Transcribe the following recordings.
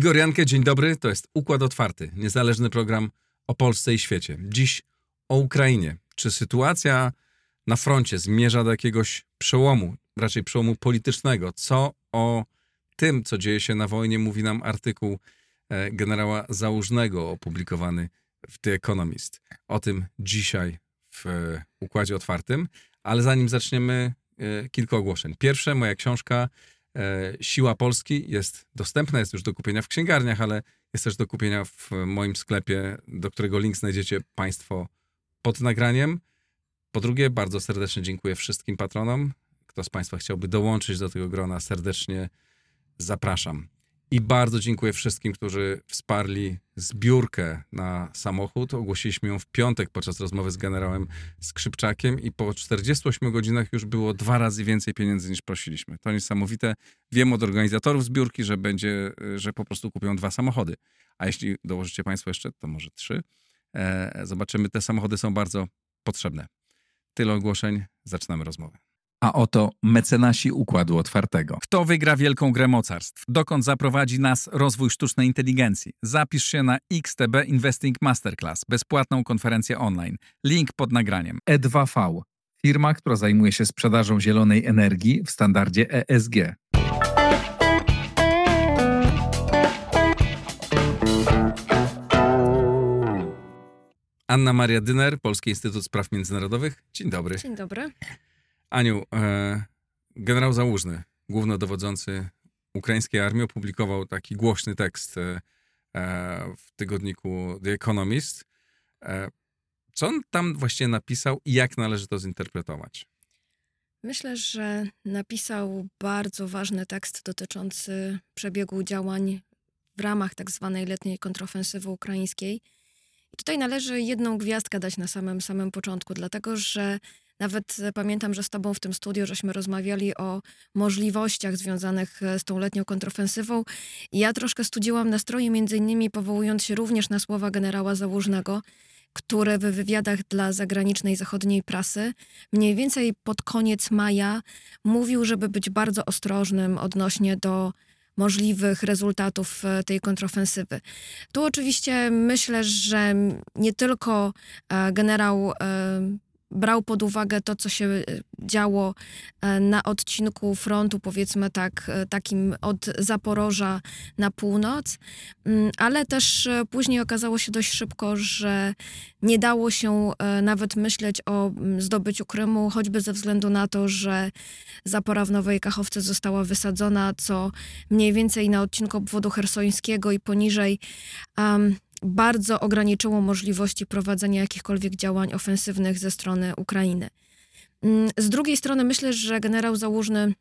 Igor Jankę, dzień dobry. To jest Układ Otwarty, niezależny program o Polsce i świecie. Dziś o Ukrainie. Czy sytuacja na froncie zmierza do jakiegoś przełomu, raczej przełomu politycznego? Co o tym, co dzieje się na wojnie, mówi nam artykuł e, generała Załużnego opublikowany w The Economist. O tym dzisiaj w e, Układzie Otwartym. Ale zanim zaczniemy, e, kilka ogłoszeń. Pierwsze, moja książka Siła Polski jest dostępna, jest już do kupienia w księgarniach, ale jest też do kupienia w moim sklepie, do którego link znajdziecie Państwo pod nagraniem. Po drugie, bardzo serdecznie dziękuję wszystkim patronom. Kto z Państwa chciałby dołączyć do tego grona, serdecznie zapraszam. I bardzo dziękuję wszystkim, którzy wsparli zbiórkę na samochód. Ogłosiliśmy ją w piątek podczas rozmowy z generałem Skrzypczakiem i po 48 godzinach już było dwa razy więcej pieniędzy niż prosiliśmy. To niesamowite. Wiem od organizatorów zbiórki, że będzie, że po prostu kupią dwa samochody. A jeśli dołożycie Państwo jeszcze, to może trzy. E, zobaczymy, te samochody są bardzo potrzebne. Tyle ogłoszeń, zaczynamy rozmowę. A oto mecenasi Układu Otwartego. Kto wygra wielką grę mocarstw? Dokąd zaprowadzi nas rozwój sztucznej inteligencji? Zapisz się na XTB Investing Masterclass, bezpłatną konferencję online. Link pod nagraniem. E2V, firma, która zajmuje się sprzedażą zielonej energii w standardzie ESG. Anna Maria Dyner, Polski Instytut Spraw Międzynarodowych. Dzień dobry. Dzień dobry. Aniu, e, generał Załużny, głównodowodzący ukraińskiej armii, opublikował taki głośny tekst e, e, w tygodniku The Economist. E, co on tam właściwie napisał i jak należy to zinterpretować? Myślę, że napisał bardzo ważny tekst dotyczący przebiegu działań w ramach tak zwanej letniej kontrofensywy ukraińskiej. I tutaj należy jedną gwiazdkę dać na samym samym początku, dlatego że nawet e, pamiętam, że z tobą w tym studiu żeśmy rozmawiali o możliwościach związanych e, z tą letnią kontrofensywą. Ja troszkę studziłam nastroje, między innymi powołując się również na słowa generała Załużnego, który w wywiadach dla zagranicznej zachodniej prasy mniej więcej pod koniec maja mówił, żeby być bardzo ostrożnym odnośnie do możliwych rezultatów e, tej kontrofensywy. Tu oczywiście myślę, że nie tylko generał brał pod uwagę to, co się e, działo e, na odcinku frontu, powiedzmy tak, e, takim od Zaporoża na północ, mm, ale też później okazało się dość szybko, że nie dało się nawet myśleć o mm, zdobyciu Krymu, choćby ze względu na to, że zapora w Nowej Kachowce została wysadzona, co mniej więcej na odcinku obwodu hersońskiego i poniżej. Um, bardzo ograniczyło możliwości prowadzenia jakichkolwiek działań ofensywnych ze strony Ukrainy. Mm, z drugiej strony myślę, że generał Załużny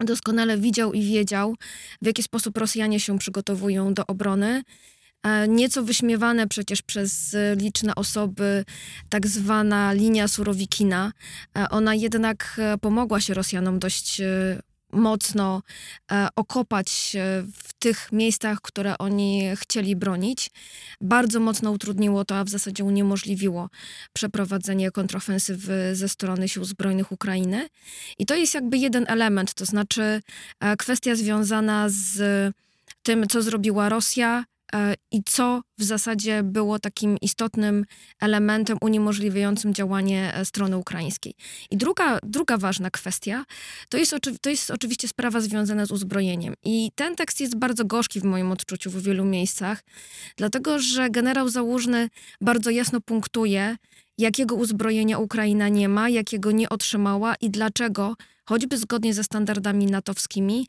doskonale widział i wiedział, w jaki sposób Rosjanie się przygotowują do obrony. E, nieco wyśmiewane przecież przez liczne osoby, tak zwana linia Surowikina. E, ona jednak e, pomogła się Rosjanom dość mocno e, okopać w tych miejscach, które oni chcieli bronić. Bardzo mocno utrudniło to, a w zasadzie uniemożliwiło przeprowadzenie kontrofensywy ze strony sił zbrojnych Ukrainy. I to jest jakby jeden element, to znaczy e, kwestia związana z tym, co zrobiła Rosja, i co w zasadzie było takim istotnym elementem uniemożliwiającym działanie e, strony ukraińskiej. I druga, druga ważna kwestia to jest, to jest oczywiście sprawa związana z uzbrojeniem. I ten tekst jest bardzo gorzki w moim odczuciu w wielu miejscach, dlatego że generał Załużny bardzo jasno punktuje, jakiego uzbrojenia Ukraina nie ma, jakiego nie otrzymała i dlaczego, choćby zgodnie ze standardami natowskimi,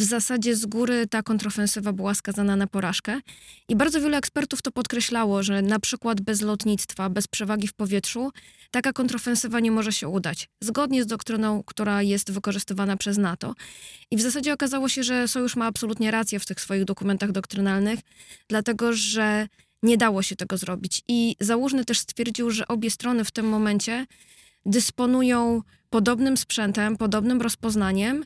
w zasadzie z góry ta kontrofensywa była skazana na porażkę. I bardzo wielu ekspertów to podkreślało, że na przykład bez lotnictwa, bez przewagi w powietrzu, taka kontrofensywa nie może się udać. Zgodnie z doktryną, która jest wykorzystywana przez NATO. I w zasadzie okazało się, że Sojusz ma absolutnie rację w tych swoich dokumentach doktrynalnych, dlatego że nie dało się tego zrobić. I Załużny też stwierdził, że obie strony w tym momencie dysponują podobnym sprzętem, podobnym rozpoznaniem,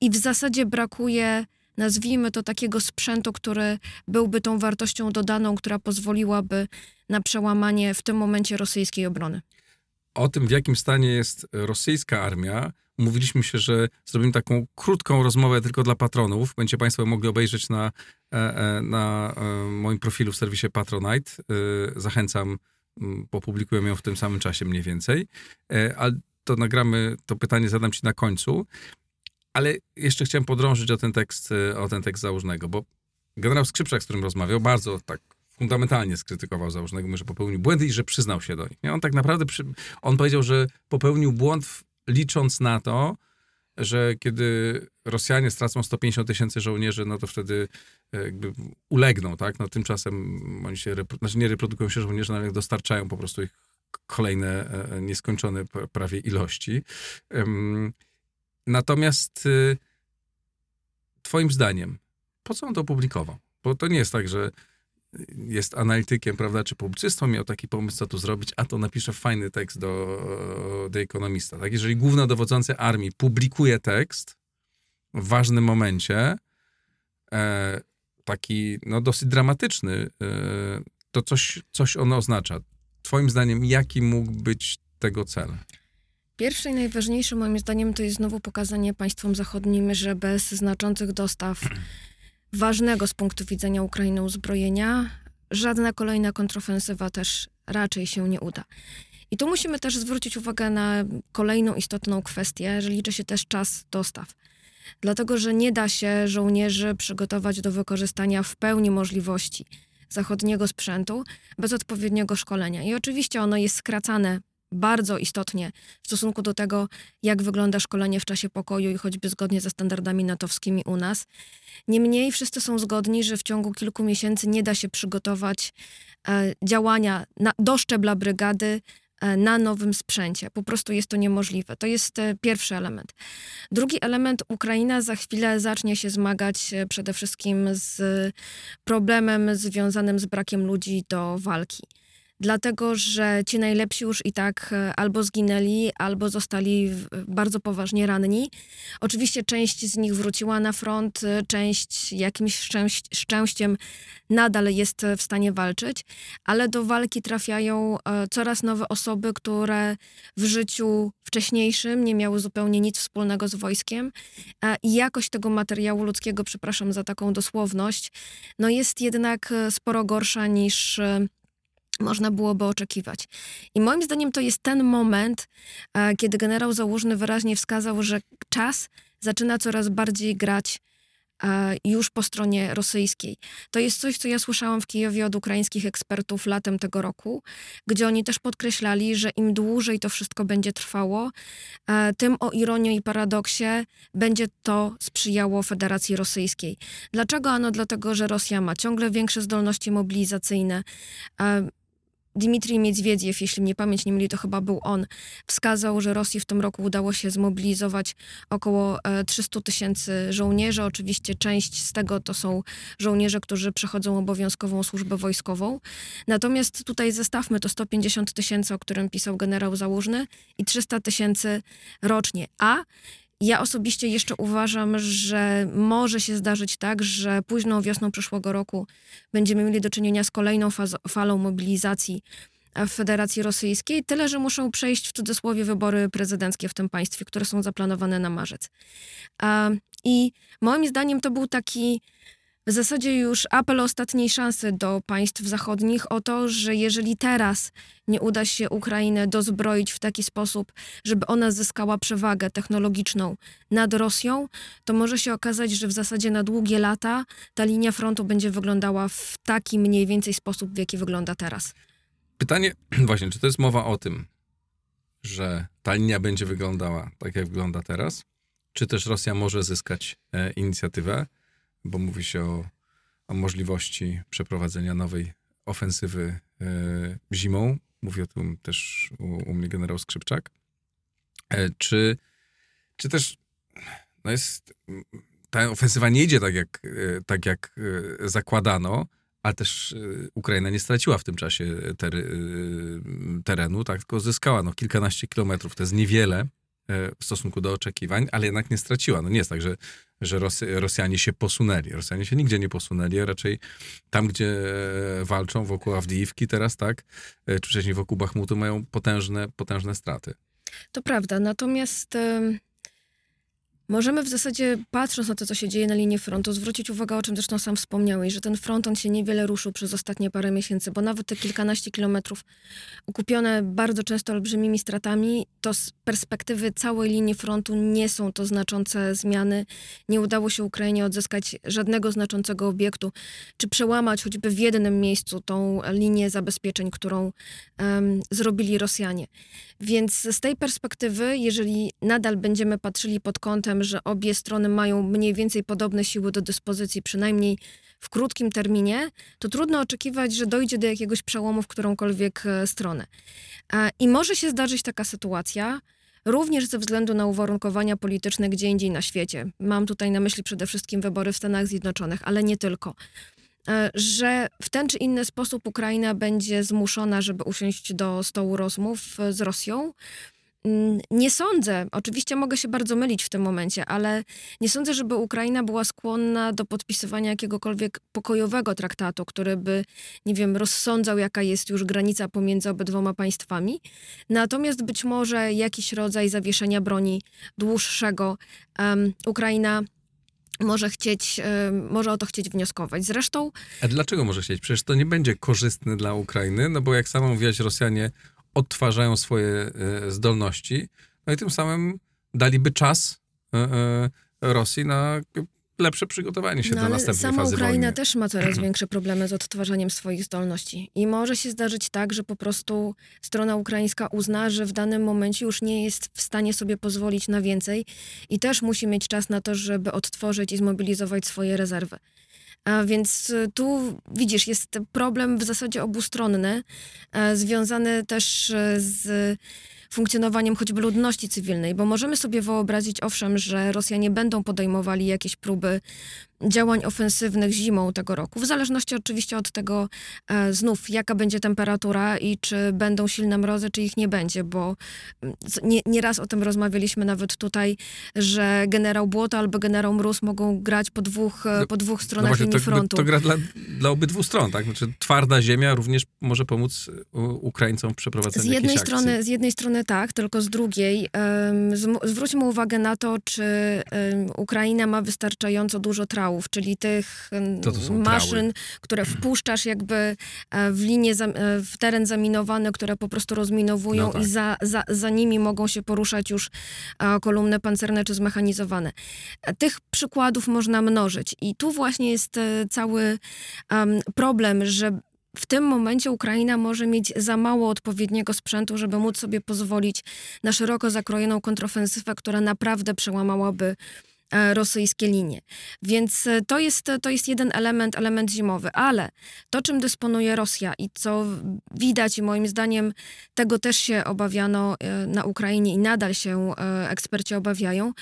i w zasadzie brakuje nazwijmy to takiego sprzętu, który byłby tą wartością dodaną, która pozwoliłaby na przełamanie w tym momencie rosyjskiej obrony. O tym, w jakim stanie jest rosyjska armia, mówiliśmy się, że zrobimy taką krótką rozmowę tylko dla patronów. Będziecie Państwo mogli obejrzeć na, e, e, na e, moim profilu w serwisie Patronite. Zachęcam, popublikuję ją w tym samym czasie mniej więcej. Ale to nagramy, to pytanie zadam Ci na końcu. Ale jeszcze chciałem podrążyć o ten tekst, o ten tekst Załużnego, bo generał Skrzypczak, z którym rozmawiał, bardzo tak fundamentalnie skrytykował Załużnego, że popełnił błędy i że przyznał się do nich. On tak naprawdę, przy... on powiedział, że popełnił błąd w licząc na to, że kiedy Rosjanie stracą 150 tysięcy żołnierzy, no to wtedy e, jakby ulegną, tak? No tymczasem oni się, znaczy nie reprodukują się żołnierze, ale dostarczają po prostu ich kolejne e, nieskończone prawie ilości. Natomiast y, twoim zdaniem, po co on to opublikował? Bo to nie jest tak, że jest analitykiem, prawda, czy publicystą, miał taki pomysł, co tu zrobić, a to napisze fajny tekst do The Economista. Tak? Jeżeli głównodowodzący armii publikuje tekst w ważnym momencie, e, taki no, dosyć dramatyczny, e, to coś, coś ono oznacza. Twoim zdaniem, jaki mógł być tego cel? Pierwsze i najważniejsze moim zdaniem to jest znowu pokazanie państwom zachodnim, że bez znaczących dostaw ważnego z punktu widzenia Ukrainy uzbrojenia, żadna kolejna kontrofensywa też raczej się nie uda. I tu musimy też zwrócić uwagę na kolejną istotną kwestię, że liczy się też czas dostaw. Dlatego, że nie da się żołnierzy przygotować do wykorzystania w pełni możliwości zachodniego sprzętu bez odpowiedniego szkolenia. I oczywiście ono jest skracane bardzo istotnie w stosunku do tego, jak wygląda szkolenie w czasie pokoju i choćby zgodnie ze standardami natowskimi u nas. Niemniej wszyscy są zgodni, że w ciągu kilku miesięcy nie da się przygotować e, działania na, do szczebla brygady e, na nowym sprzęcie. Po prostu jest to niemożliwe. To jest e, pierwszy element. Drugi element, Ukraina za chwilę zacznie się zmagać e, przede wszystkim z problemem związanym z brakiem ludzi do walki dlatego że ci najlepsi już i tak e, albo zginęli, albo zostali bardzo poważnie ranni. Oczywiście część z nich wróciła na front, e, część jakimś szczęś szczęściem nadal jest w stanie walczyć, ale do walki trafiają e, coraz nowe osoby, które w życiu wcześniejszym nie miały zupełnie nic wspólnego z wojskiem i jakość tego materiału ludzkiego, przepraszam za taką dosłowność, no jest jednak sporo gorsza niż można byłoby oczekiwać. I moim zdaniem to jest ten moment, e, kiedy generał Załużny wyraźnie wskazał, że czas zaczyna coraz bardziej grać e, już po stronie rosyjskiej. To jest coś, co ja słyszałam w Kijowie od ukraińskich ekspertów latem tego roku, gdzie oni też podkreślali, że im dłużej to wszystko będzie trwało, e, tym o ironię i paradoksie będzie to sprzyjało Federacji Rosyjskiej. Dlaczego? Ano dlatego, że Rosja ma ciągle większe zdolności mobilizacyjne. Dmitrij Miedźwiedziew, jeśli mnie pamięć nie myli, to chyba był on, wskazał, że Rosji w tym roku udało się zmobilizować około 300 e, tysięcy żołnierzy. Oczywiście część z tego to są żołnierze, którzy przechodzą obowiązkową służbę wojskową. Natomiast tutaj zestawmy to 150 tysięcy, o którym pisał generał Załużny i 300 tysięcy rocznie. A ja osobiście jeszcze uważam, że może się zdarzyć tak, że późną wiosną przyszłego roku będziemy mieli do czynienia z kolejną falą mobilizacji w Federacji Rosyjskiej, tyle że muszą przejść w cudzysłowie wybory prezydenckie w tym państwie, które są zaplanowane na marzec. I moim zdaniem to był taki w zasadzie już apel ostatniej szansy do państw zachodnich o to, że jeżeli teraz nie uda się Ukrainę dozbroić w taki sposób, żeby ona zyskała przewagę technologiczną nad Rosją, to może się okazać, że w zasadzie na długie lata ta linia frontu będzie wyglądała w taki mniej więcej sposób, w jaki wygląda teraz. Pytanie właśnie, czy to jest mowa o tym, że ta linia będzie wyglądała tak, jak wygląda teraz, czy też Rosja może zyskać e, inicjatywę? Bo mówi się o, o możliwości przeprowadzenia nowej ofensywy e, zimą. Mówi o tym też u, u mnie generał Skrzypczak. E, czy, czy też no jest, ta ofensywa nie idzie tak jak, e, tak jak zakładano, ale też Ukraina nie straciła w tym czasie ter, terenu, tak, tylko zyskała no, kilkanaście kilometrów. To jest niewiele, w stosunku do oczekiwań, ale jednak nie straciła. No nie jest tak, że, że Rosy, Rosjanie się posunęli. Rosjanie się nigdzie nie posunęli, raczej tam, gdzie walczą wokół Awdijiwki teraz, tak, czy wcześniej wokół Bachmutu mają potężne, potężne straty. To prawda, natomiast Możemy w zasadzie, patrząc na to, co się dzieje na linii frontu, zwrócić uwagę, o czym zresztą sam wspomniałeś, że ten front on się niewiele ruszył przez ostatnie parę miesięcy, bo nawet te kilkanaście kilometrów ukupione bardzo często olbrzymimi stratami, to z perspektywy całej linii frontu nie są to znaczące zmiany. Nie udało się Ukrainie odzyskać żadnego znaczącego obiektu, czy przełamać choćby w jednym miejscu tą linię zabezpieczeń, którą um, zrobili Rosjanie. Więc z tej perspektywy, jeżeli nadal będziemy patrzyli pod kątem, że obie strony mają mniej więcej podobne siły do dyspozycji, przynajmniej w krótkim terminie, to trudno oczekiwać, że dojdzie do jakiegoś przełomu w którąkolwiek e, stronę. I może się zdarzyć taka sytuacja, również ze względu na uwarunkowania polityczne gdzie indziej na świecie. Mam tutaj na myśli przede wszystkim wybory w Stanach Zjednoczonych, ale nie tylko. E, że w ten czy inny sposób Ukraina będzie zmuszona, żeby usiąść do stołu rozmów e, z Rosją. Mm, nie sądzę, oczywiście mogę się bardzo mylić w tym momencie, ale nie sądzę, żeby Ukraina była skłonna do podpisywania jakiegokolwiek pokojowego traktatu, który by, nie wiem, rozsądzał, jaka jest już granica pomiędzy obydwoma państwami. Natomiast być może jakiś rodzaj zawieszenia broni dłuższego um, Ukraina może chcieć, może o to chcieć wnioskować. Zresztą... A dlaczego może chcieć? Przecież to nie będzie korzystne dla Ukrainy, no bo jak sama mówiłaś, Rosjanie odtwarzają swoje e, zdolności, no i tym samym daliby czas e, Rosji na lepsze przygotowanie się no, do następnej sama fazy Ukraina wojny. też ma coraz większe problemy z odtwarzaniem swoich zdolności. I może się zdarzyć tak, że po prostu strona ukraińska uzna, że w danym momencie już nie jest w stanie sobie pozwolić na więcej i też musi mieć czas na to, żeby odtworzyć i zmobilizować swoje rezerwy. A więc y, tu widzisz, jest problem w zasadzie obustronny, e, związany też e, z funkcjonowaniem choćby ludności cywilnej, bo możemy sobie wyobrazić, owszem, że Rosjanie będą podejmowali jakieś próby działań ofensywnych zimą tego roku, w zależności oczywiście od tego e, znów, jaka będzie temperatura i czy będą silne mrozy, czy ich nie będzie, bo mm, nie, nieraz o tym rozmawialiśmy nawet tutaj, że generał Błoto albo generał Mróz mogą grać po dwóch, no, po dwóch no stronach no linii to, frontu. To gra dla, dla obydwu stron, tak? Znaczy twarda ziemia również może pomóc e, Ukraińcom w przeprowadzeniu z jednej strony, akcji. Z jednej strony tak, tylko z drugiej um, zwróćmy uwagę na to, czy um, Ukraina ma wystarczająco dużo traum czyli tych maszyn, które wpuszczasz jakby e, w linię, e, w teren zaminowany, które po prostu rozminowują no tak. i za, za, za nimi mogą się poruszać już e, kolumny pancerne czy zmechanizowane. Tych przykładów można mnożyć i tu właśnie jest cały problem, że w tym momencie Ukraina może mieć za mało odpowiedniego sprzętu, żeby móc sobie pozwolić na szeroko zakrojoną kontrofensywę, która naprawdę przełamałaby rosyjskie linie. Więc e, to jest, to jest jeden element, element zimowy, ale to, czym dysponuje Rosja i co widać i moim zdaniem tego też się obawiano e, na Ukrainie i nadal się eksperci obawiają,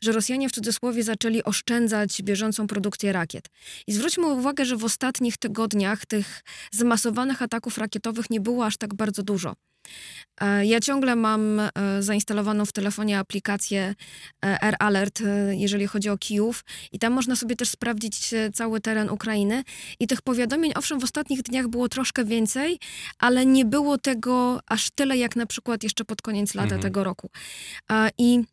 że Rosjanie w cudzysłowie zaczęli oszczędzać bieżącą produkcję rakiet. I zwróćmy uwagę, że w ostatnich tygodniach tych zmasowanych ataków rakietowych nie było aż tak bardzo dużo. E, ja ciągle mam e, zainstalowaną w telefonie aplikację e, Air Alert, jeżeli chodzi o Kijów, i tam można sobie też sprawdzić cały teren Ukrainy. I tych powiadomień, owszem, w ostatnich dniach było troszkę więcej, ale nie było tego aż tyle, jak na przykład jeszcze pod koniec lata mhm. tego roku. I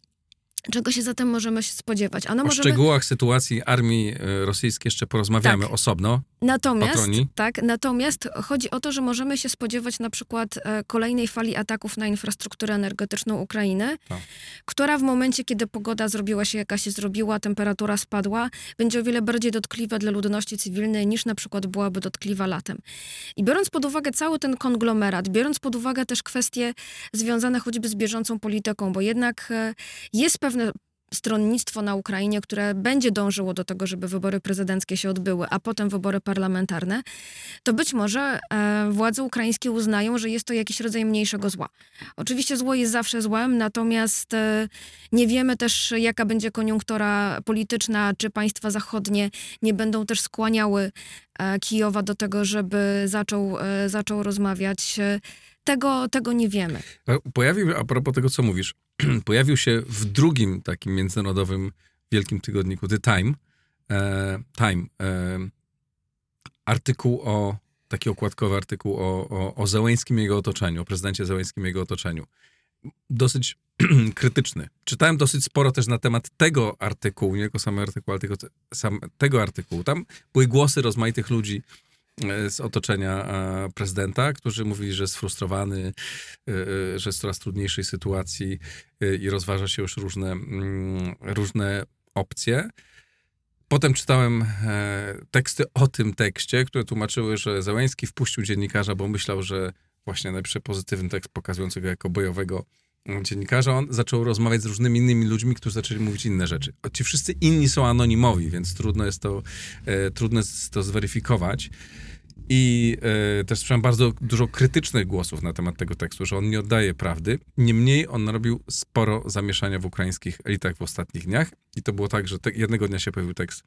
Czego się zatem możemy się spodziewać? Ano o możemy... szczegółach sytuacji armii rosyjskiej jeszcze porozmawiamy tak. osobno. Natomiast, tak, natomiast chodzi o to, że możemy się spodziewać na przykład e, kolejnej fali ataków na infrastrukturę energetyczną Ukrainy, tak. która w momencie, kiedy pogoda zrobiła się jaka się zrobiła, temperatura spadła, będzie o wiele bardziej dotkliwa dla ludności cywilnej niż na przykład byłaby dotkliwa latem. I biorąc pod uwagę cały ten konglomerat, biorąc pod uwagę też kwestie związane choćby z bieżącą polityką, bo jednak e, jest pewne stronnictwo na Ukrainie, które będzie dążyło do tego, żeby wybory prezydenckie się odbyły, a potem wybory parlamentarne, to być może e, władze ukraińskie uznają, że jest to jakiś rodzaj mniejszego zła. Oczywiście zło jest zawsze złem, natomiast e, nie wiemy też, jaka będzie koniunktura polityczna, czy państwa zachodnie nie będą też skłaniały e, Kijowa do tego, żeby zaczął, e, zaczął rozmawiać. Tego, tego nie wiemy. Pojawił, a propos tego, co mówisz, pojawił się w drugim takim międzynarodowym wielkim tygodniku The Time, e, Time e, artykuł o, taki okładkowy artykuł o, o, o Zełęskim i jego otoczeniu, o prezydencie Zełęskim i jego otoczeniu. Dosyć krytyczny. Czytałem dosyć sporo też na temat tego artykułu, nie tylko samego artykułu, ale tego, sam, tego artykułu. Tam były głosy rozmaitych ludzi z otoczenia e, prezydenta, którzy mówili, że jest sfrustrowany, e, że jest w coraz trudniejszej sytuacji i rozważa się już różne, mm, różne opcje. Potem czytałem teksty o tym tekście, które tłumaczyły, że Załęski wpuścił dziennikarza, bo myślał, że właśnie najlepszy pozytywny tekst pokazujący go jako bojowego dziennikarza, on zaczął rozmawiać z różnymi innymi ludźmi, którzy zaczęli mówić inne rzeczy. Ci wszyscy inni są anonimowi, więc trudno jest to, e, trudno jest to zweryfikować. I e, też słyszałem bardzo dużo krytycznych głosów na temat tego tekstu, że on nie oddaje prawdy. Niemniej on narobił sporo zamieszania w ukraińskich elitach w ostatnich dniach. I to było tak, że te, jednego dnia się pojawił tekst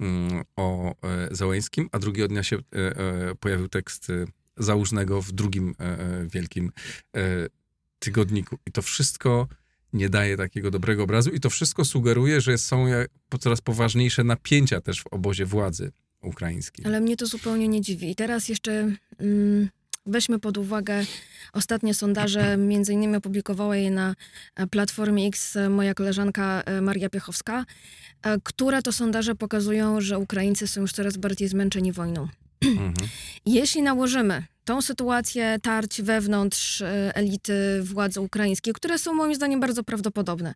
mm, o e, Załęskim, a drugiego dnia się e, e pojawił tekst e, Załużnego w drugim e, wielkim tygodniku. I to wszystko nie daje takiego dobrego obrazu i to wszystko sugeruje, że są coraz poważniejsze napięcia też w obozie władzy ukraińskiej. Ale mnie to zupełnie nie dziwi. I teraz jeszcze mm, weźmy pod uwagę ostatnie sondaże, między innymi opublikowała je na e, Platformie X moja koleżanka e, Maria Piechowska, e, które to sondaże pokazują, że Ukraińcy są już coraz bardziej zmęczeni wojną. Mhm. Jeśli nałożymy tą sytuację tarć wewnątrz e, elity władzy ukraińskiej, które są moim zdaniem bardzo prawdopodobne.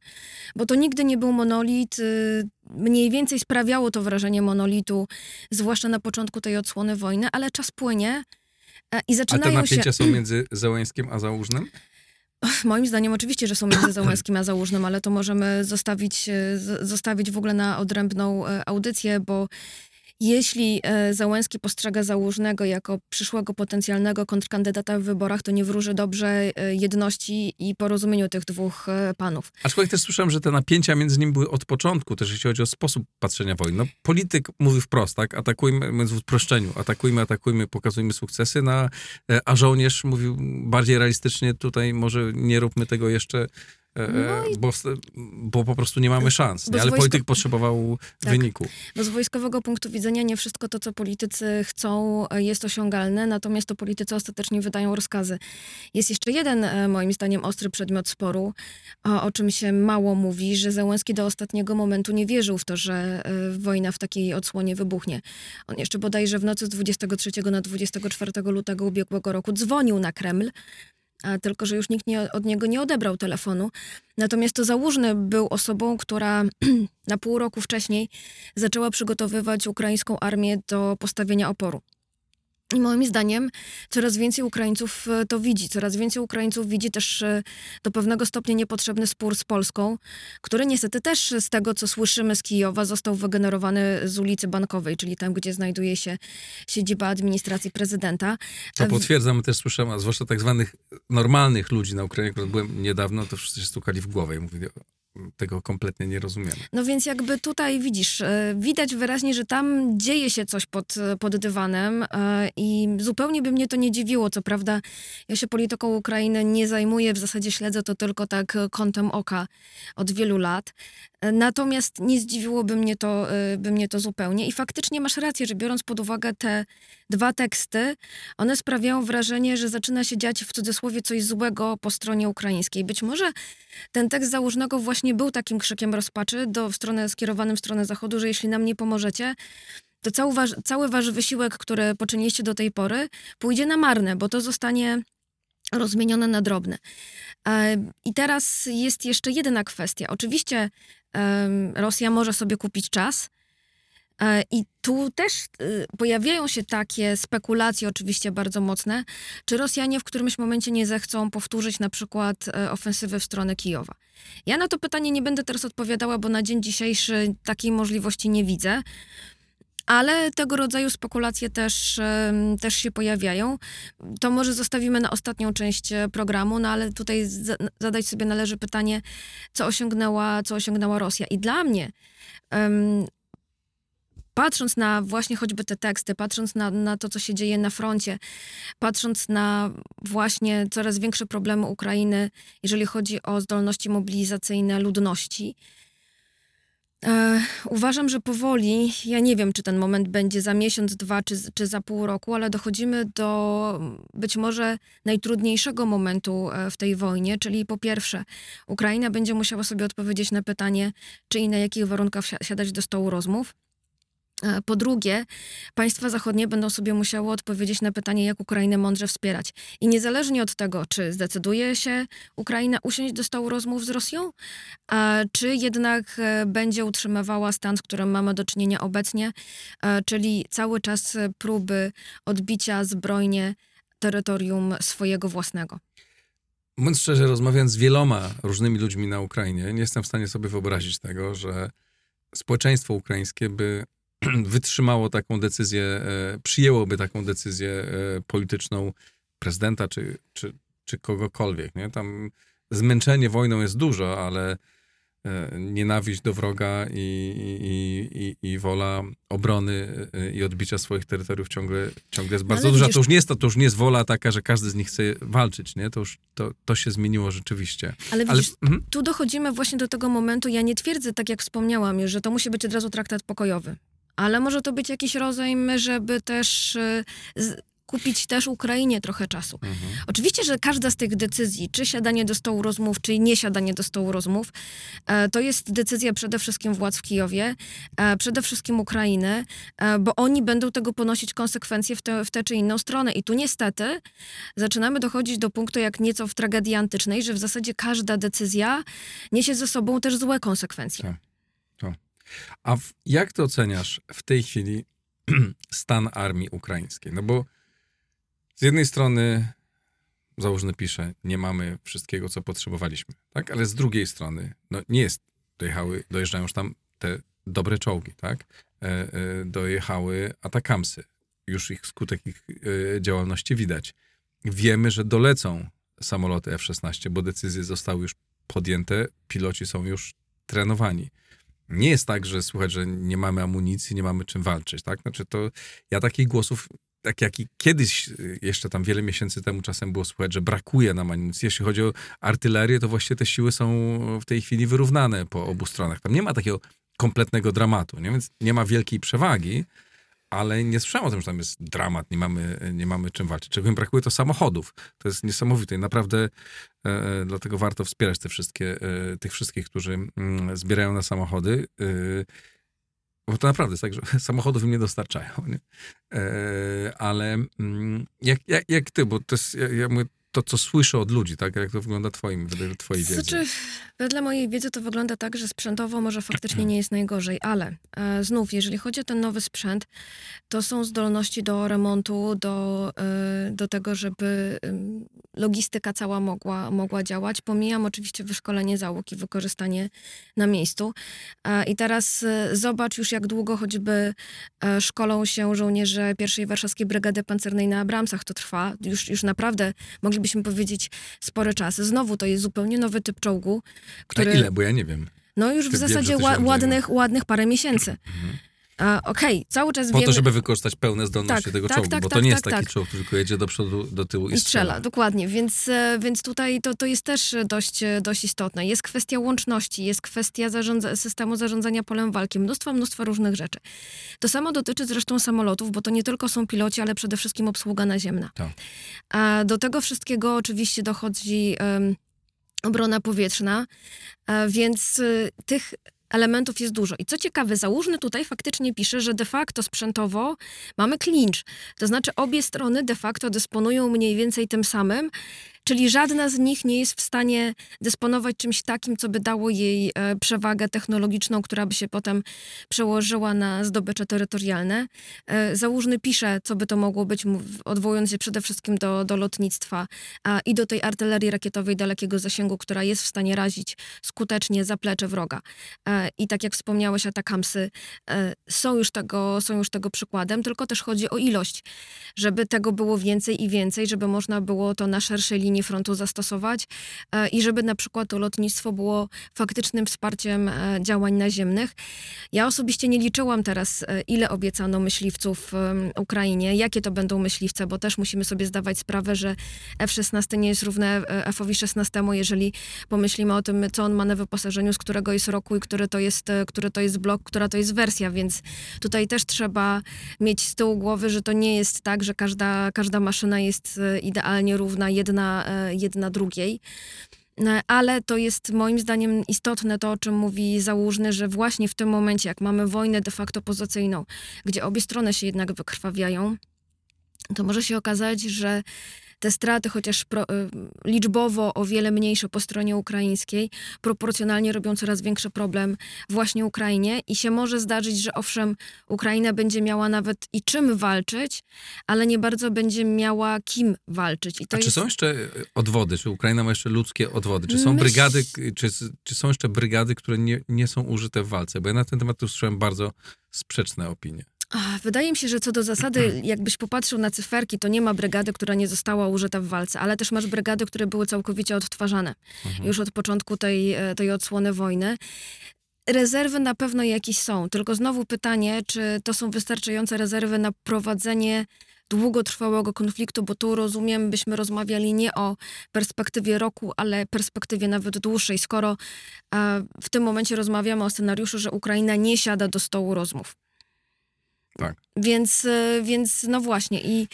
Bo to nigdy nie był monolit. Y, mniej więcej sprawiało to wrażenie monolitu, zwłaszcza na początku tej odsłony wojny, ale czas płynie e, i zaczynają się... A te napięcia się... są między Załęskim a Załużnym? Moim zdaniem oczywiście, że są między Załęskim a Załużnym, ale to możemy zostawić, e, zostawić w ogóle na odrębną audycję, bo jeśli e, Załęski postrzega Załużnego jako przyszłego potencjalnego kontrkandydata w wyborach, to nie wróży dobrze e, jedności i porozumieniu tych dwóch e, panów. Aczkolwiek też słyszałem, że te napięcia między nimi były od początku, też jeśli chodzi o sposób patrzenia wojny. No, polityk mówi wprost, tak? Atakujmy, mówiąc w uproszczeniu, atakujmy, atakujmy, pokazujmy sukcesy, na, a żołnierz mówił bardziej realistycznie, tutaj może nie róbmy tego jeszcze no i... bo, bo po prostu nie mamy szans. Nie? Ale wojsko... polityk potrzebował tak. wyniku. Bo z wojskowego punktu widzenia nie wszystko to, co politycy chcą, e, jest osiągalne, natomiast to politycy ostatecznie wydają rozkazy. Jest jeszcze jeden, moim zdaniem, ostry przedmiot sporu, o, o czym się mało mówi, że Załęski do ostatniego momentu nie wierzył w to, że wojna w takiej odsłonie wybuchnie. On jeszcze bodajże w nocy z 23 na 24 lutego ubiegłego roku dzwonił na Kreml, tylko że już nikt nie, od niego nie odebrał telefonu. Natomiast to Załużny był osobą, która na pół roku wcześniej zaczęła przygotowywać ukraińską armię do postawienia oporu. I moim zdaniem coraz więcej Ukraińców e, to widzi. Coraz więcej Ukraińców widzi też e, do pewnego stopnia niepotrzebny spór z Polską, który niestety też z tego, co słyszymy z Kijowa, został wygenerowany z ulicy Bankowej, czyli tam, gdzie znajduje się siedziba administracji prezydenta. To potwierdzam, też słyszałem, a zwłaszcza tak zwanych normalnych ludzi na Ukrainie, których byłem niedawno, to wszyscy się stukali w głowę i mówili, tego kompletnie nie rozumiemy. No więc jakby tutaj widzisz, e, widać wyraźnie, że tam dzieje się coś pod, pod dywanem e, i zupełnie by mnie to nie dziwiło. Co prawda ja się polityką Ukrainy nie zajmuję, w zasadzie śledzę to tylko tak kątem oka od wielu lat. Natomiast nie zdziwiłoby mnie to, by mnie to zupełnie. I faktycznie masz rację, że biorąc pod uwagę te dwa teksty, one sprawiają wrażenie, że zaczyna się dziać w cudzysłowie coś złego po stronie ukraińskiej. Być może ten tekst założnego właśnie był takim krzykiem rozpaczy do, w stronę, skierowanym w stronę zachodu, że jeśli nam nie pomożecie, to cały wasz, cały wasz wysiłek, który poczyniliście do tej pory, pójdzie na marne, bo to zostanie rozmienione na drobne. E, I teraz jest jeszcze jedna kwestia. Oczywiście Rosja może sobie kupić czas, E, I tu też y, pojawiają się takie spekulacje, oczywiście bardzo mocne, czy Rosjanie w którymś momencie nie zechcą powtórzyć na przykład e, ofensywy w stronę Kijowa. Ja na to pytanie nie będę teraz odpowiadała, bo na dzień dzisiejszy takiej możliwości nie widzę. Ale tego rodzaju spekulacje też, też się pojawiają. To może zostawimy na ostatnią część e, programu, no ale tutaj zadać sobie należy pytanie, co osiągnęła, co osiągnęła Rosja. I dla mnie patrząc na właśnie choćby te teksty, patrząc na, na to, co się dzieje na froncie, patrząc na właśnie coraz większe problemy Ukrainy, jeżeli chodzi o zdolności mobilizacyjne ludności, E, uważam, że powoli, ja nie wiem, czy ten moment będzie za miesiąc, dwa, czy, czy za pół roku, ale dochodzimy do być może najtrudniejszego momentu e, w tej wojnie, czyli po pierwsze, Ukraina będzie musiała sobie odpowiedzieć na pytanie, czy i na jakich warunkach siadać do stołu rozmów. E, po drugie, państwa zachodnie będą sobie musiały odpowiedzieć na pytanie, jak Ukrainę mądrze wspierać. I niezależnie od tego, czy zdecyduje się Ukraina usiąść do stołu rozmów z Rosją, czy jednak e, będzie utrzymywała stan, z którym mamy do czynienia obecnie, e, czyli cały czas próby odbicia zbrojnie terytorium swojego własnego. Mówiąc szczerze, rozmawiając z wieloma różnymi ludźmi na Ukrainie, nie jestem w stanie sobie wyobrazić tego, że społeczeństwo ukraińskie by wytrzymało taką decyzję, e, przyjęłoby taką decyzję e, polityczną prezydenta czy, czy, czy kogokolwiek. Nie? Tam zmęczenie wojną jest dużo, ale e, nienawiść do wroga i, i, i, i wola obrony i odbicia swoich terytoriów ciągle, ciągle jest bardzo duża. to już nie jest to, to już nie jest wola taka, że każdy z nich chce walczyć, nie? To już to, to się zmieniło rzeczywiście. Ale widzisz, Ale, mhm. tu dochodzimy właśnie do tego momentu, ja nie twierdzę, tak jak wspomniałam już, że to musi być od razu traktat pokojowy ale może to być jakiś rozejm, żeby też y, kupić też Ukrainie trochę czasu. Mhm. Oczywiście, że każda z tych decyzji, czy siadanie do stołu rozmów, czy nie siadanie do stołu rozmów, e, to jest decyzja przede wszystkim władz w Kijowie, e, przede wszystkim Ukrainy, e, bo oni będą tego ponosić konsekwencje w, te, w tę czy inną stronę. I tu niestety zaczynamy dochodzić do punktu, jak nieco w tragedii antycznej, że w zasadzie każda decyzja niesie ze sobą też złe konsekwencje. Tak. A w, jak ty oceniasz w tej chwili stan armii ukraińskiej? No bo z jednej strony założony pisze, nie mamy wszystkiego, co potrzebowaliśmy, tak? Ale z drugiej strony, no nie jest, dojechały, dojeżdżają już tam te dobre czołgi, tak? E, e, dojechały atakamsy. Już ich skutek ich e, działalności widać. Wiemy, że dolecą samoloty F-16, bo decyzje zostały już podjęte, piloci są już trenowani nie jest tak, że słuchać, że nie mamy amunicji, nie mamy czym walczyć, tak? Znaczy to ja takich głosów, tak jak i kiedyś, y, jeszcze tam wiele miesięcy temu czasem było słuchać, że brakuje nam amunicji. Jeśli chodzi o artylerię, to właściwie te siły są w tej chwili wyrównane po obu stronach. Tam nie ma takiego kompletnego dramatu, nie? więc nie ma wielkiej przewagi, ale nie słyszałem o tym, że tam jest dramat, nie mamy, nie mamy czym walczyć. Czego im brakuje, to samochodów. To jest niesamowite i naprawdę e, dlatego warto wspierać te wszystkie, e, tych wszystkich, którzy mm, zbierają na samochody. E, bo to naprawdę jest tak, że samochodów im nie dostarczają. Nie? E, ale mm, jak, jak, jak ty, bo to jest, ja, ja mówię, to, co słyszę od ludzi, tak? Jak to wygląda twoim, wedle twojej wiedzy? Znaczy, wedle mojej wiedzy to wygląda tak, że sprzętowo może faktycznie nie jest najgorzej, ale e, znów, jeżeli chodzi o ten nowy sprzęt, to są zdolności do remontu, do, e, do tego, żeby logistyka cała mogła, mogła działać. Pomijam oczywiście wyszkolenie załóg i wykorzystanie na miejscu. E, I teraz e, zobacz już, jak długo choćby e, szkolą się żołnierze pierwszej Warszawskiej Brygady Pancernej na Abramsach. To trwa już, już naprawdę, moglibyśmy moglibyśmy powiedzieć, spory czas. Znowu to jest zupełnie nowy typ czołgu, który... A ile? Bo ja nie wiem. No już Ty w zasadzie ładnych, ładnych parę miesięcy. Mhm. Okej, okay, cały czas Po wiemy... to, żeby wykorzystać pełne zdolności tak, tego tak, czołgu, tak, bo to tak, nie jest tak, taki czołg, tylko jedzie do przodu, do tyłu i, I strzela. strzela. Dokładnie, więc, e, więc tutaj to, to jest też dość, e, dość istotne. Jest kwestia łączności, jest kwestia zarządza systemu zarządzania polem walki, mnóstwo, mnóstwo różnych rzeczy. To samo dotyczy zresztą samolotów, bo to nie tylko są piloci, ale przede wszystkim obsługa naziemna. A do tego wszystkiego oczywiście dochodzi... Um, obrona powietrzna, więc tych elementów jest dużo. I co ciekawe, Załużny tutaj faktycznie pisze, że de facto sprzętowo mamy clinch. To znaczy obie strony de facto dysponują mniej więcej tym samym, Czyli żadna z nich nie jest w stanie dysponować czymś takim, co by dało jej e, przewagę technologiczną, która by się potem przełożyła na zdobycze terytorialne. E, Załóżny pisze, co by to mogło być, odwołując się przede wszystkim do, do lotnictwa i do tej artylerii rakietowej dalekiego zasięgu, która jest w stanie razić skutecznie zaplecze wroga. E, I tak jak wspomniałeś, atakamsy są już, tego, są już tego przykładem, tylko też chodzi o ilość, żeby tego było więcej i więcej, żeby można było to na szerszej linii linii frontu zastosować e, i żeby na przykład to lotnictwo było faktycznym wsparciem e, działań naziemnych. Ja osobiście nie liczyłam teraz, e, ile obiecano myśliwców Ukrainie, jakie to będą myśliwce, bo też musimy sobie zdawać sprawę, że F-16 nie jest równe F-owi 16, jeżeli pomyślimy o tym, co on ma na wyposażeniu, z którego jest roku i który to jest, który to jest blok, która to jest wersja, więc tutaj też trzeba mieć z tyłu głowy, że to nie jest tak, że każda, każda maszyna jest idealnie równa jedna, e, jedna drugiej. E, Ale to jest moim zdaniem istotne to, o czym mówi Załużny, że właśnie w tym momencie, jak mamy wojnę de facto pozycyjną, gdzie obie strony się jednak wykrwawiają, to może się okazać, że te straty, chociaż pro, y, liczbowo o wiele mniejsze po stronie ukraińskiej, proporcjonalnie robią coraz większy problem właśnie Ukrainie i się może zdarzyć, że owszem, Ukraina będzie miała nawet i czym walczyć, ale nie bardzo będzie miała kim walczyć. I to A czy jest... są jeszcze odwody? Czy Ukraina ma jeszcze ludzkie odwody? Czy są Myśl- brygady, czy, czy są jeszcze brygady, które nie, nie są użyte w walce? Bo ja na ten temat usłyszałem bardzo sprzeczne opinie. Wydaje mi się, że co do zasady, jakbyś popatrzył na cyferki, to nie ma brygady, która nie została użyta w walce, ale też masz brygady, które były całkowicie odtwarzane Mhm. już od początku tej, e, tej odsłony wojny. Rezerwy na pewno jakieś są, tylko znowu pytanie, czy to są wystarczające rezerwy na prowadzenie długotrwałego konfliktu, bo tu rozumiem, byśmy rozmawiali nie o perspektywie roku, ale perspektywie nawet dłuższej, skoro e, w tym momencie rozmawiamy o scenariuszu, że Ukraina nie siada do stołu rozmów. Tak. Więc, e, więc no właśnie. I,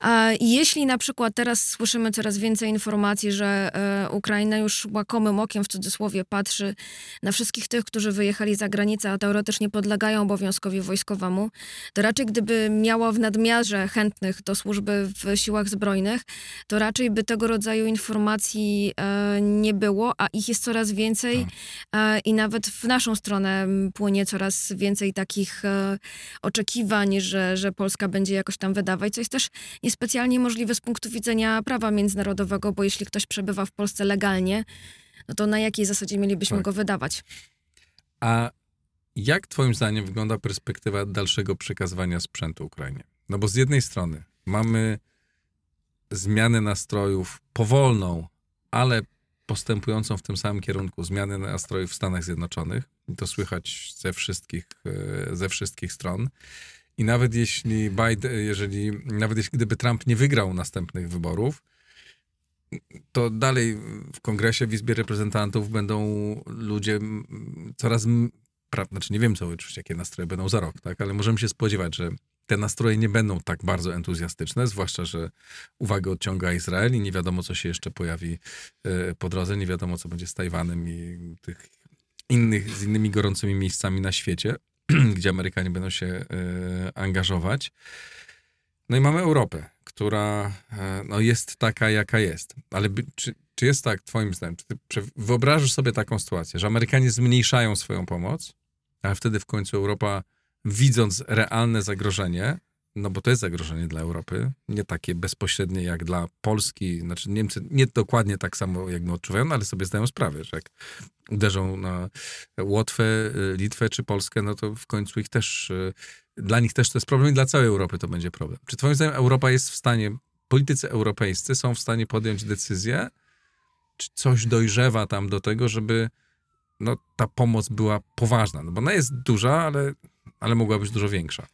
a, jeśli na przykład teraz słyszymy coraz więcej informacji, że e, Ukraina już łakomym okiem w cudzysłowie patrzy na wszystkich tych, którzy wyjechali za granicę, a teoretycznie podlegają obowiązkowi wojskowemu, to raczej gdyby miała w nadmiarze chętnych do służby w siłach zbrojnych, to raczej by tego rodzaju informacji e, nie było, a ich jest coraz więcej e, i nawet w naszą stronę płynie coraz więcej takich e, oczekiwań, że, że Polska będzie jakoś tam wydawać, co jest też niespecjalnie możliwe z punktu widzenia prawa międzynarodowego, bo jeśli ktoś przebywa w Polsce legalnie, no to na jakiej zasadzie mielibyśmy Tak. go wydawać? A jak twoim zdaniem wygląda perspektywa dalszego przekazywania sprzętu Ukrainie? No bo z jednej strony mamy zmianę nastrojów powolną, ale postępującą w tym samym kierunku, zmianę nastrojów w Stanach Zjednoczonych. To słychać ze wszystkich, e, ze wszystkich stron. I nawet jeśli Biden, jeżeli, nawet jeśli gdyby Trump nie wygrał następnych wyborów, to dalej w kongresie, w Izbie Reprezentantów będą ludzie coraz, pra, znaczy nie wiem co oczywiście, jakie nastroje będą za rok, tak, ale możemy się spodziewać, że te nastroje nie będą tak bardzo entuzjastyczne, zwłaszcza, że uwagę odciąga Izrael i nie wiadomo, co się jeszcze pojawi e, po drodze, nie wiadomo, co będzie z Tajwanem i tych innych, z innymi gorącymi miejscami na świecie, gdzie Amerykanie będą się e, angażować. No i mamy Europę, która e, no, jest taka, jaka jest. Ale czy, czy jest tak, twoim zdaniem, czy ty wyobrażasz sobie taką sytuację, że Amerykanie zmniejszają swoją pomoc, a wtedy w końcu Europa, widząc realne zagrożenie, no bo to jest zagrożenie dla Europy, nie takie bezpośrednie jak dla Polski, znaczy Niemcy nie dokładnie tak samo jak my odczuwają, no ale sobie zdają sprawę, że jak uderzą na Łotwę, y, Litwę czy Polskę, no to w końcu ich też, y, dla nich też to jest problem i dla całej Europy to będzie problem. Czy twoim zdaniem Europa jest w stanie, politycy europejscy są w stanie podjąć decyzję, czy coś dojrzewa tam do tego, żeby no, ta pomoc była poważna? No bo ona jest duża, ale, ale mogła być dużo większa.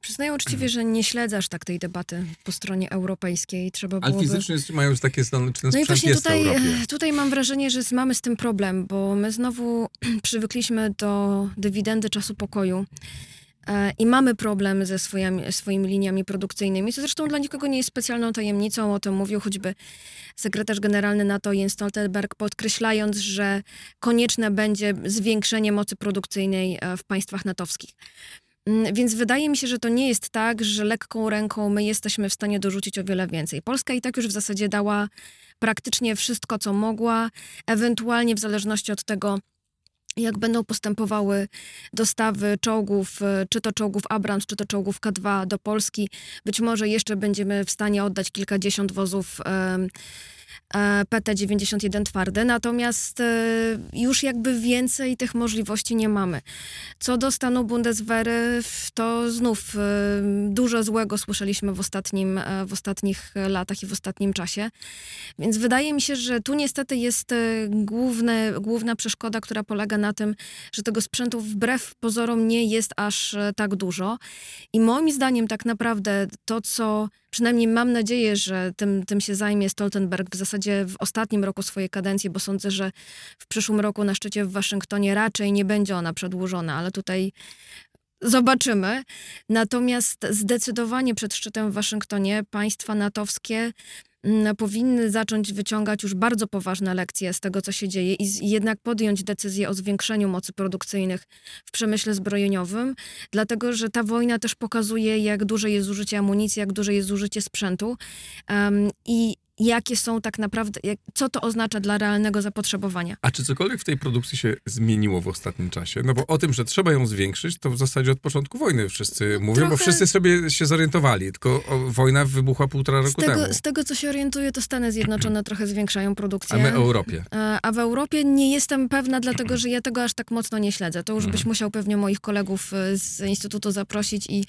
Przyznaję uczciwie, że nie śledzę aż tak tej debaty po stronie europejskiej. Trzeba Ale byłoby... fizycznie jest- mają już takie zdolne, czy ten No i właśnie tutaj, Europie? tutaj mam wrażenie, że mamy z tym problem, bo my znowu przywykliśmy do dywidendy czasu pokoju e, i mamy problem ze swoimi, swoimi liniami produkcyjnymi, co zresztą dla nikogo nie jest specjalną tajemnicą. O tym mówił choćby sekretarz generalny NATO Jens Stoltenberg, podkreślając, że konieczne będzie zwiększenie mocy produkcyjnej e, w państwach natowskich. Mm, Więc wydaje mi się, że to nie jest tak, że lekką ręką my jesteśmy w stanie dorzucić o wiele więcej. Polska i tak już w zasadzie dała praktycznie wszystko, co mogła, ewentualnie w zależności od tego, jak będą postępowały dostawy czołgów, e, czy to czołgów Abrams, czy to czołgów K2 do Polski. Być może jeszcze będziemy w stanie oddać kilkadziesiąt wozów e, PT-91 twardy, natomiast e, już jakby więcej tych możliwości nie mamy. Co do stanu Bundeswehry, to znów e, dużo złego słyszeliśmy w, ostatnim, e, w ostatnich latach i w ostatnim czasie. Więc wydaje mi się, że tu niestety jest e, główne, główna przeszkoda, która polega na tym, że tego sprzętu wbrew pozorom nie jest aż e, tak dużo. I moim zdaniem tak naprawdę to, co przynajmniej mam nadzieję, że tym, tym się zajmie Stoltenberg w zasadzie w ostatnim roku swojej kadencji, bo sądzę, że w przyszłym roku na szczycie w Waszyngtonie raczej nie będzie ona przedłużona, ale tutaj zobaczymy. Natomiast zdecydowanie przed szczytem w Waszyngtonie państwa natowskie powinny zacząć wyciągać już bardzo poważne lekcje z tego, co się dzieje i, jednak podjąć decyzję o zwiększeniu mocy produkcyjnych w przemyśle zbrojeniowym, dlatego że ta wojna też pokazuje, jak duże jest zużycie amunicji, jak duże jest zużycie sprzętu. I jakie są tak naprawdę, jak, co to oznacza dla realnego zapotrzebowania. A czy cokolwiek w tej produkcji się zmieniło w ostatnim czasie? No bo o tym, że trzeba ją zwiększyć, to w zasadzie od początku wojny wszyscy mówią, bo Trochę- wszyscy sobie się zorientowali, tylko wojna wybuchła półtora Z roku temu. tego, z tego, co się orientuję, to Stany Zjednoczone trochę zwiększają produkcję. A my Europie. E, A w Europie nie jestem pewna, dlatego że ja tego aż tak mocno nie śledzę. To już byś Mhm. musiał pewnie moich kolegów e, z Instytutu zaprosić i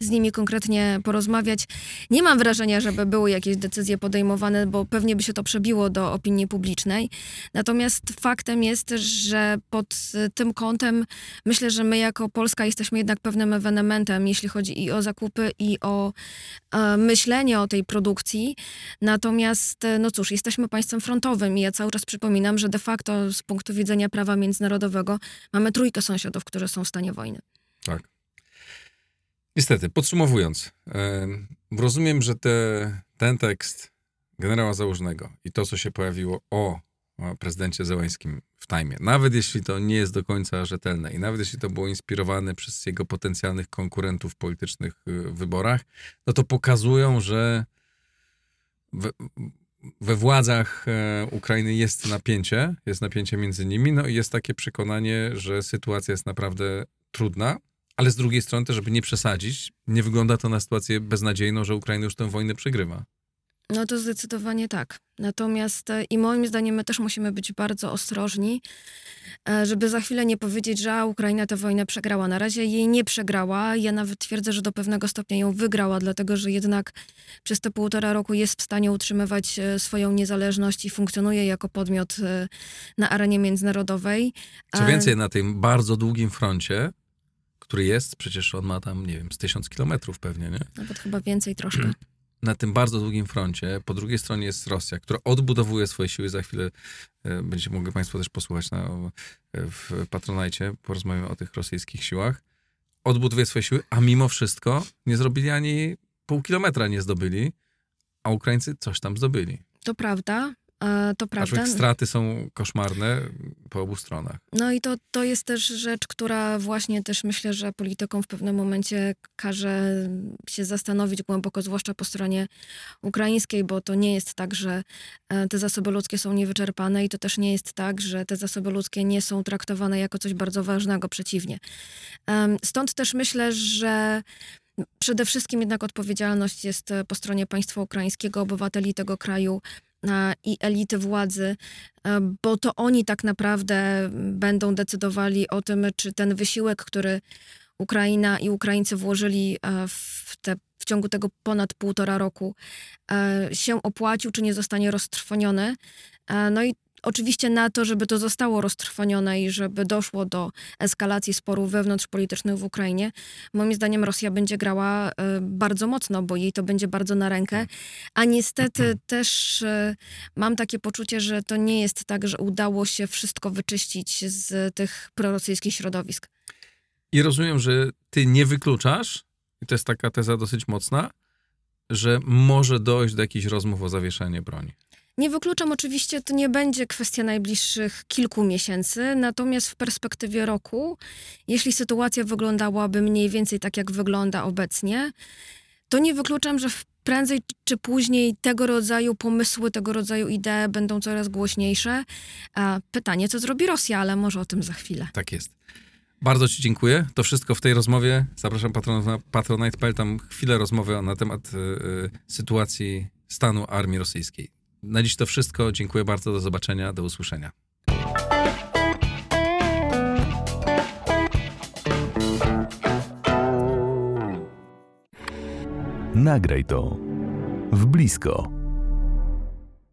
z nimi konkretnie porozmawiać. Nie mam wrażenia, żeby były jakieś decyzje podejmowane, bo pewnie by się to przebiło do opinii publicznej. Natomiast faktem jest, że pod e, tym kątem myślę, że my jako Polska jesteśmy jednak pewnym ewenementem, jeśli chodzi i o zakupy, i o e, myślenie o tej produkcji. Natomiast, e, no cóż, jesteśmy państwem frontowym i ja cały czas przypominam, że de facto z punktu widzenia prawa międzynarodowego mamy trójkę sąsiadów, którzy są w stanie wojny. Tak. Niestety, podsumowując, em, rozumiem, że te, ten tekst generała Załużnego i to, co się pojawiło o, prezydencie Zełańskim w Tajmie, nawet jeśli to nie jest do końca rzetelne i nawet jeśli to było inspirowane przez jego potencjalnych konkurentów politycznych y, w wyborach, no to pokazują, że we, we władzach e, Ukrainy jest napięcie, jest napięcie między nimi, no i jest takie przekonanie, że sytuacja jest naprawdę trudna, ale z drugiej strony żeby nie przesadzić, nie wygląda to na sytuację beznadziejną, że Ukraina już tę wojnę przegrywa. No to zdecydowanie tak. Natomiast e, i moim zdaniem my też musimy być bardzo ostrożni, e, żeby za chwilę nie powiedzieć, że Ukraina tę wojnę przegrała. Na razie jej nie przegrała. Ja nawet twierdzę, że do pewnego stopnia ją wygrała, dlatego że jednak przez te półtora roku jest w stanie utrzymywać e, swoją niezależność i funkcjonuje jako podmiot na arenie międzynarodowej. Co więcej, na tym bardzo długim froncie, który jest, przecież on ma tam, nie wiem, z tysiąc kilometrów pewnie, nie? Nawet chyba więcej troszkę. na tym bardzo długim froncie. Po drugiej stronie jest Rosja, która odbudowuje swoje siły. Za chwilę e, będziecie mogli Państwo też posłuchać na, e, w Patronajcie. Porozmawiamy o tych rosyjskich siłach. Odbudowuje swoje siły, a mimo wszystko nie zrobili ani pół kilometra nie zdobyli, a Ukraińcy coś tam zdobyli. To prawda. To prawda. Aczkolwiek straty są koszmarne po obu stronach. No i to, to jest też rzecz, która właśnie też myślę, że politykom w pewnym momencie każe się zastanowić głęboko, zwłaszcza po stronie ukraińskiej, bo to nie jest tak, że e, te zasoby ludzkie są niewyczerpane i to też nie jest tak, że te zasoby ludzkie nie są traktowane jako coś bardzo ważnego, przeciwnie. Stąd też myślę, że przede wszystkim jednak odpowiedzialność jest e, po stronie państwa ukraińskiego, obywateli tego kraju i elity władzy, bo to oni tak naprawdę będą decydowali o tym, czy ten wysiłek, który Ukraina i Ukraińcy włożyli w, te, w ciągu tego ponad półtora roku, się opłacił, czy nie zostanie roztrwoniony. No i oczywiście na to, żeby to zostało roztrwonione i żeby doszło do eskalacji sporów wewnątrzpolitycznych w Ukrainie, moim zdaniem Rosja będzie grała e, bardzo mocno, bo jej to będzie bardzo na rękę. A niestety też e, mam takie poczucie, że to nie jest tak, że udało się wszystko wyczyścić z tych prorosyjskich środowisk. I rozumiem, że ty nie wykluczasz, i to jest taka teza dosyć mocna, że może dojść do jakichś rozmów o zawieszenie broni. Nie wykluczam oczywiście, to nie będzie kwestia najbliższych kilku miesięcy, natomiast w perspektywie roku, jeśli sytuacja wyglądałaby mniej więcej tak, jak wygląda obecnie, to nie wykluczam, że prędzej czy później tego rodzaju pomysły, tego rodzaju idee będą coraz głośniejsze. Pytanie, co zrobi Rosja, ale może o tym za chwilę. Tak jest. Bardzo Ci dziękuję. To wszystko w tej rozmowie. Zapraszam patronów na patronite.pl. Tam chwilę rozmowy na temat y, y, sytuacji stanu armii rosyjskiej. Na dziś to wszystko. Dziękuję bardzo. Do zobaczenia. Do usłyszenia. Nagraj to w blisko.